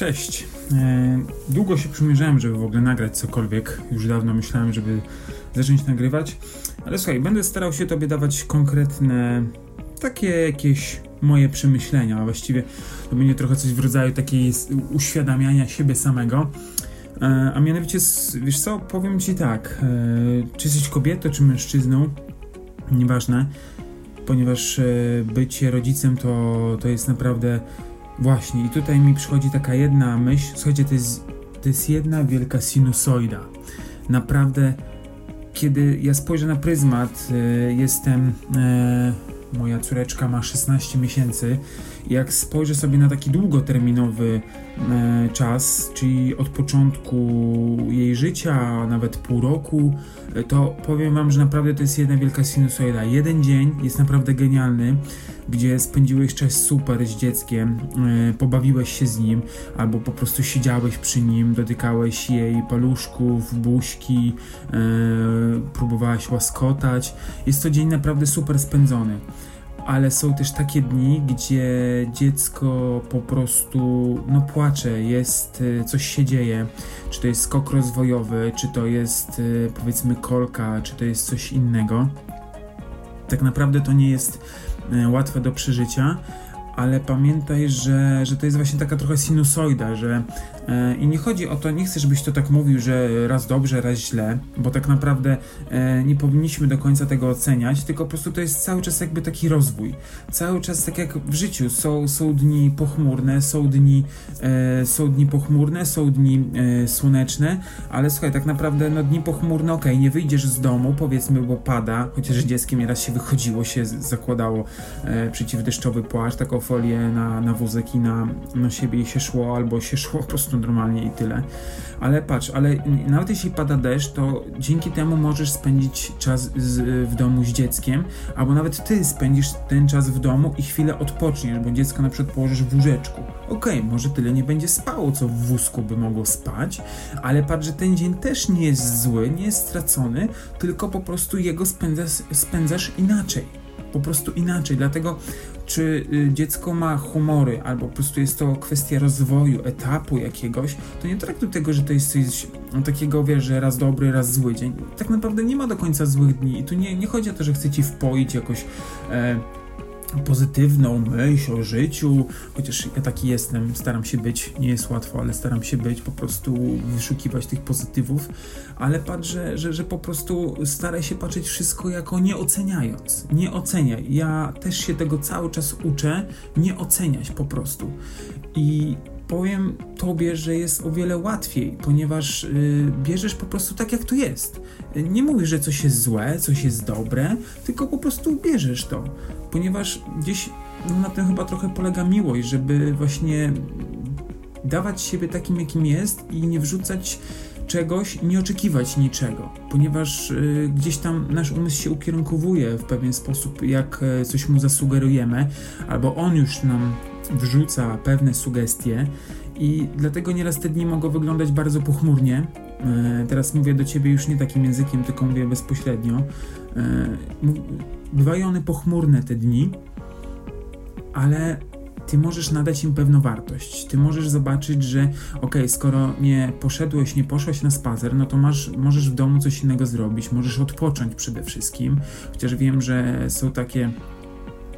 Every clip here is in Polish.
Cześć. E, długo się przymierzałem, żeby w ogóle nagrać cokolwiek. Już dawno myślałem, żeby zacząć nagrywać. Ale słuchaj, będę starał się Tobie dawać konkretne, takie jakieś moje przemyślenia. A właściwie to będzie trochę coś w rodzaju takiej uświadamiania siebie samego. E, a mianowicie, wiesz co, powiem Ci tak. E, czy jesteś kobietą, czy mężczyzną, nieważne, ponieważ bycie rodzicem to, to jest naprawdę Właśnie, i tutaj mi przychodzi taka jedna myśl. Słuchajcie, to jest, to jest jedna wielka sinusoida. Naprawdę, kiedy ja spojrzę na pryzmat, y, jestem. Y, moja córeczka ma 16 miesięcy. Jak spojrzę sobie na taki długoterminowy e, czas, czyli od początku jej życia, nawet pół roku, e, to powiem Wam, że naprawdę to jest jedna wielka sinusoida. Jeden dzień jest naprawdę genialny, gdzie spędziłeś czas super z dzieckiem, e, pobawiłeś się z nim, albo po prostu siedziałeś przy nim, dotykałeś jej paluszków, buźki, e, próbowałeś łaskotać. Jest to dzień naprawdę super spędzony ale są też takie dni, gdzie dziecko po prostu no płacze, jest, y, coś się dzieje, czy to jest skok rozwojowy, czy to jest powiedzmy kolka, czy to jest coś innego. Tak naprawdę to nie jest łatwe do przeżycia, ale pamiętaj, że, że to jest właśnie taka trochę sinusoida, że e, i nie chodzi o to, nie chcę, żebyś to tak mówił, że raz dobrze, raz źle, bo tak naprawdę e, nie powinniśmy do końca tego oceniać, tylko po prostu to jest cały czas jakby taki rozwój. Cały czas tak jak w życiu, są, są dni pochmurne, są dni, e, są dni pochmurne, są dni e, słoneczne, ale słuchaj, tak naprawdę no dni pochmurne, okej, okay, nie wyjdziesz z domu, powiedzmy, bo pada, chociaż dzieckiem nieraz się wychodziło, się zakładało e, przeciwdeszczowy płaszcz, taką folię na, na wózek i na, na siebie i się szło, albo się szło po prostu normalnie i tyle. Ale patrz, ale nawet jeśli pada deszcz, to dzięki temu możesz spędzić czas z, w domu z dzieckiem, albo nawet ty spędzisz ten czas w domu i chwilę odpoczniesz, bo dziecko na przykład położysz w łóżeczku. Okej, okay, może tyle nie będzie spało, co w wózku by mogło spać, ale patrz, że ten dzień też nie jest zły, nie jest stracony, tylko po prostu jego spędzasz, spędzasz inaczej po prostu inaczej. Dlatego czy y, dziecko ma humory, albo po prostu jest to kwestia rozwoju, etapu jakiegoś, to nie traktuj tego, że to jest coś takiego, wiesz, że raz dobry, raz zły dzień. Tak naprawdę nie ma do końca złych dni i tu nie, nie chodzi o to, że chce ci wpoić jakoś e, pozytywną myśl o życiu, chociaż ja taki jestem, staram się być, nie jest łatwo, ale staram się być, po prostu wyszukiwać tych pozytywów, ale patrz, że, że, że po prostu staraj się patrzeć wszystko jako nie oceniając, nie oceniaj. Ja też się tego cały czas uczę, nie oceniać po prostu. I powiem tobie, że jest o wiele łatwiej, ponieważ yy, bierzesz po prostu tak, jak to jest. Nie mówisz, że coś jest złe, coś jest dobre, tylko po prostu bierzesz to, ponieważ gdzieś no, na tym chyba trochę polega miłość, żeby właśnie dawać siebie takim, jakim jest i nie wrzucać czegoś, nie oczekiwać niczego, ponieważ y, gdzieś tam nasz umysł się ukierunkowuje w pewien sposób, jak y, coś mu zasugerujemy, albo on już nam wrzuca pewne sugestie i dlatego nieraz te dni mogą wyglądać bardzo pochmurnie. E, teraz mówię do ciebie już nie takim językiem, tylko mówię bezpośrednio. Bywają one pochmurne te dni, ale ty możesz nadać im pewną wartość. Ty możesz zobaczyć, że ok, skoro nie poszedłeś, nie poszłaś na spacer, no to masz, możesz w domu coś innego zrobić, możesz odpocząć przede wszystkim. Chociaż wiem, że są takie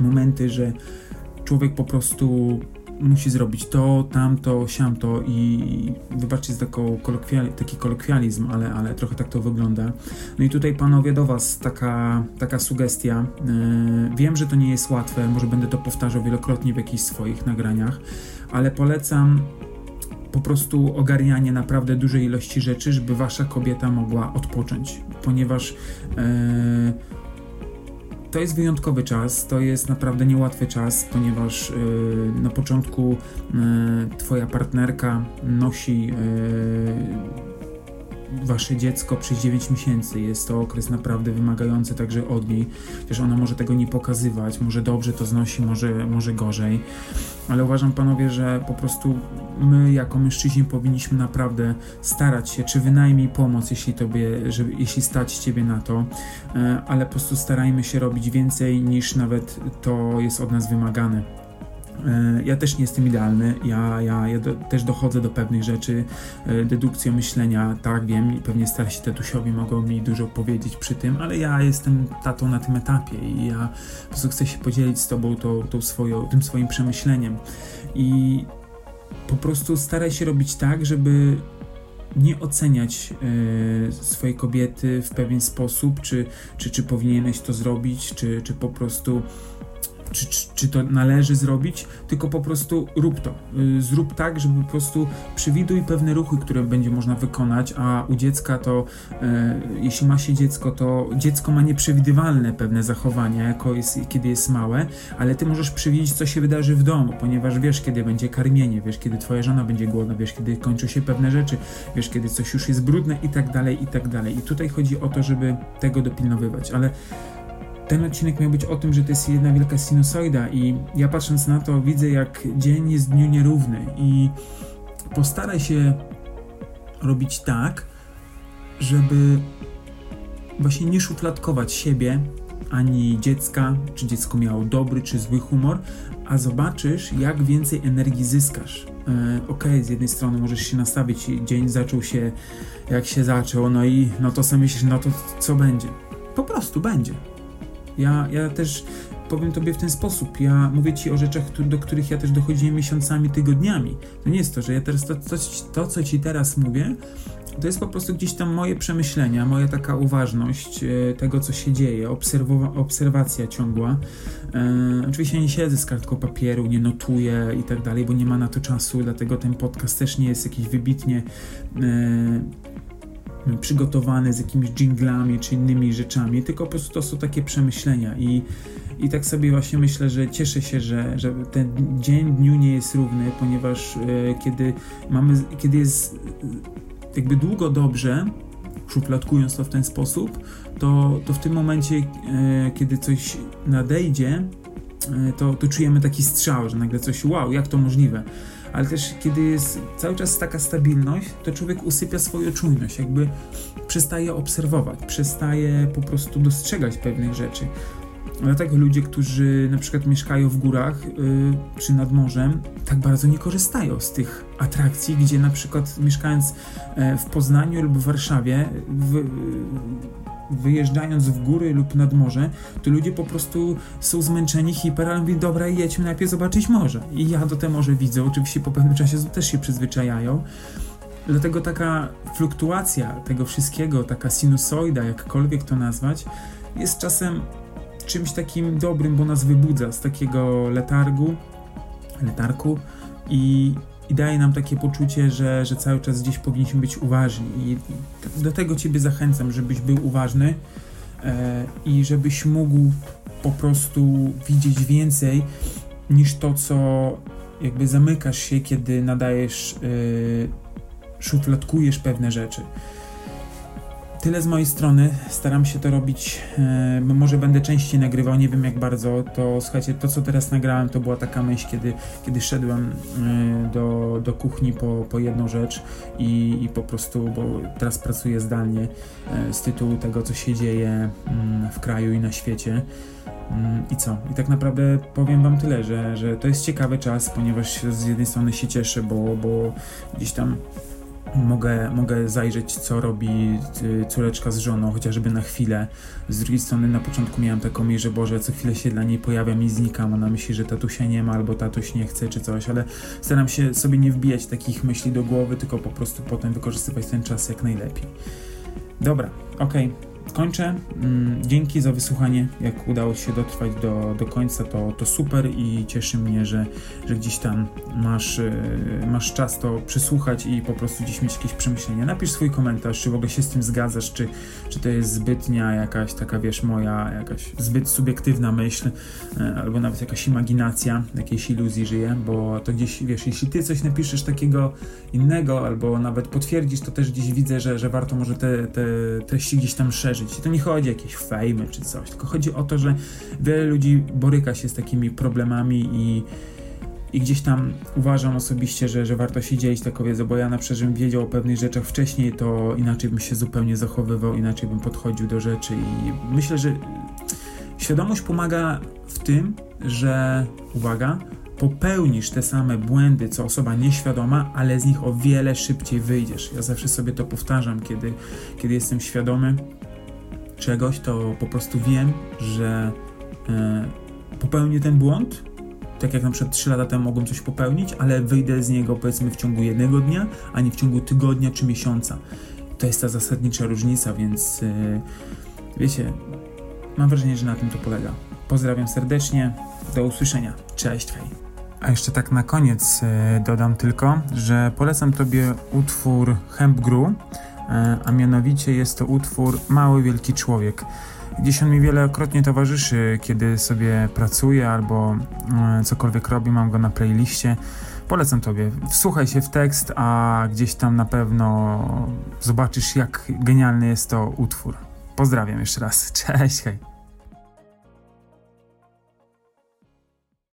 momenty, że człowiek po prostu musi zrobić to, tamto, siamto i wybaczcie za kolokwiali, taki kolokwializm, ale, ale trochę tak to wygląda. No i tutaj panowie do was taka, taka sugestia. Yy, wiem, że to nie jest łatwe, może będę to powtarzał wielokrotnie w jakichś swoich nagraniach, ale polecam po prostu ogarnianie naprawdę dużej ilości rzeczy, żeby wasza kobieta mogła odpocząć, ponieważ yy, to jest wyjątkowy czas, to jest naprawdę niełatwy czas, ponieważ yy, na początku yy, Twoja partnerka nosi yy, wasze dziecko przez 9 miesięcy. Jest to okres naprawdę wymagający także od niej, chociaż ona może tego nie pokazywać, może dobrze to znosi, może, może gorzej, ale uważam panowie, że po prostu my jako mężczyźni powinniśmy naprawdę starać się, czy wynajmniej pomoc, jeśli tobie, żeby, jeśli stać ciebie na to, e, ale po prostu starajmy się robić więcej niż nawet to jest od nas wymagane ja też nie jestem idealny, ja, ja, ja do, też dochodzę do pewnych rzeczy, e, dedukcją myślenia, tak wiem, pewnie starsi tatusiowi mogą mi dużo powiedzieć przy tym, ale ja jestem tatą na tym etapie i ja po prostu chcę się podzielić z tobą tą, tą swoją, tym swoim przemyśleniem. I po prostu staraj się robić tak, żeby nie oceniać y, swojej kobiety w pewien sposób, czy, czy, czy powinieneś to zrobić, czy, czy po prostu czy, czy, czy, to należy zrobić, tylko po prostu rób to. Y, zrób tak, żeby po prostu przewiduj pewne ruchy, które będzie można wykonać, a u dziecka to, y, jeśli ma się dziecko, to dziecko ma nieprzewidywalne pewne zachowania, jako jest, kiedy jest małe, ale ty możesz przewidzieć, co się wydarzy w domu, ponieważ wiesz, kiedy będzie karmienie, wiesz, kiedy twoja żona będzie głodna, wiesz, kiedy kończą się pewne rzeczy, wiesz, kiedy coś już jest brudne i tak dalej, i tak dalej. I tutaj chodzi o to, żeby tego dopilnowywać, ale ten odcinek miał być o tym, że to jest jedna wielka sinusoida i ja patrząc na to widzę jak dzień jest dniu nierówny i postaraj się robić tak, żeby właśnie nie szufladkować siebie ani dziecka, czy dziecko miało dobry czy zły humor, a zobaczysz jak więcej energii zyskasz. E, ok, z jednej strony możesz się nastawić, dzień zaczął się jak się zaczął, no i no to sobie myślisz, no to co będzie? Po prostu będzie ja, ja też powiem Tobie w ten sposób. Ja mówię Ci o rzeczach, do których ja też dochodziłem miesiącami, tygodniami. To nie jest to, że ja teraz to, to, to co Ci teraz mówię, to jest po prostu gdzieś tam moje przemyślenia, moja taka uważność e, tego, co się dzieje, obserwowa- obserwacja ciągła. E, oczywiście nie siedzę z kartką papieru, nie notuję i tak dalej, bo nie ma na to czasu, dlatego ten podcast też nie jest jakiś wybitnie e, przygotowany z jakimiś jinglami czy innymi rzeczami, tylko po prostu to są takie przemyślenia i, i tak sobie właśnie myślę, że cieszę się, że, że ten dzień dniu nie jest równy, ponieważ e, kiedy mamy, kiedy jest jakby długo dobrze, szufladkując to w ten sposób, to, to w tym momencie, e, kiedy coś nadejdzie, e, to, to czujemy taki strzał, że nagle coś, wow, jak to możliwe ale też kiedy jest cały czas taka stabilność, to człowiek usypia swoją czujność, jakby przestaje obserwować, przestaje po prostu dostrzegać pewnych rzeczy. Dlatego ludzie, którzy na przykład mieszkają w górach yy, czy nad morzem, tak bardzo nie korzystają z tych atrakcji, gdzie na przykład mieszkając yy, w Poznaniu lub w Warszawie, w, wyjeżdżając w góry lub nad morze, to ludzie po prostu są zmęczeni hiper, mówią, dobra, jedźmy najpierw zobaczyć morze. I ja do te morze widzę, oczywiście po pewnym czasie też się przyzwyczajają. Dlatego taka fluktuacja tego wszystkiego, taka sinusoida, jakkolwiek to nazwać, jest czasem czymś takim dobrym, bo nas wybudza z takiego letargu, letarku i, i daje nam takie poczucie, że, że cały czas gdzieś powinniśmy być uważni. I do tego Ciebie zachęcam, żebyś był uważny e, i żebyś mógł po prostu widzieć więcej niż to, co jakby zamykasz się, kiedy nadajesz, e, szufladkujesz pewne rzeczy. Tyle z mojej strony. Staram się to robić. E, może będę częściej nagrywał, nie wiem jak bardzo. To słuchajcie, to co teraz nagrałem, to była taka myśl, kiedy, kiedy szedłem e, do, do kuchni po, po jedną rzecz i, i po prostu, bo teraz pracuję zdalnie e, z tytułu tego, co się dzieje mm, w kraju i na świecie. Mm, I co? I tak naprawdę powiem Wam tyle, że, że to jest ciekawy czas, ponieważ z jednej strony się cieszę, bo, bo gdzieś tam mogę, mogę zajrzeć, co robi y, córeczka z żoną, chociażby na chwilę. Z drugiej strony na początku miałem taką myśl, że Boże, co chwilę się dla niej pojawiam i znikam. Ona myśli, że tatusia nie ma, albo tatuś nie chce, czy coś, ale staram się sobie nie wbijać takich myśli do głowy, tylko po prostu potem wykorzystywać ten czas jak najlepiej. Dobra, okej. Okay kończę. Mm, dzięki za wysłuchanie. Jak udało się dotrwać do, do końca, to, to super i cieszy mnie, że, że gdzieś tam masz, e, masz czas to przysłuchać i po prostu gdzieś mieć jakieś przemyślenia. Napisz swój komentarz, czy w ogóle się z tym zgadzasz, czy, czy to jest zbytnia jakaś taka, wiesz, moja jakaś zbyt subiektywna myśl, e, albo nawet jakaś imaginacja, jakiejś iluzji żyje, bo to gdzieś, wiesz, jeśli ty coś napiszesz takiego innego, albo nawet potwierdzisz, to też gdzieś widzę, że, że warto może te, te treści gdzieś tam szerzyć i to nie chodzi o jakieś fejmy czy coś, tylko chodzi o to, że wiele ludzi boryka się z takimi problemami i, i gdzieś tam uważam osobiście, że, że warto się dzielić taką wiedzą, bo ja na przykład, wiedział o pewnych rzeczach wcześniej, to inaczej bym się zupełnie zachowywał, inaczej bym podchodził do rzeczy i myślę, że świadomość pomaga w tym, że, uwaga, popełnisz te same błędy, co osoba nieświadoma, ale z nich o wiele szybciej wyjdziesz. Ja zawsze sobie to powtarzam, kiedy, kiedy jestem świadomy czegoś, to po prostu wiem, że e, popełnię ten błąd, tak jak na przykład 3 lata temu mogłem coś popełnić, ale wyjdę z niego powiedzmy w ciągu jednego dnia, a nie w ciągu tygodnia czy miesiąca. To jest ta zasadnicza różnica, więc yy, wiecie, mam wrażenie, że na tym to polega. Pozdrawiam serdecznie, do usłyszenia. Cześć, hej. A jeszcze tak na koniec yy, dodam tylko, że polecam Tobie utwór Hemp Gru, a mianowicie jest to utwór Mały Wielki Człowiek. Gdzieś on mi wielokrotnie towarzyszy, kiedy sobie pracuję albo e, cokolwiek robię, mam go na playliście. Polecam Tobie. Wsłuchaj się w tekst, a gdzieś tam na pewno zobaczysz, jak genialny jest to utwór. Pozdrawiam jeszcze raz. Cześć, hej.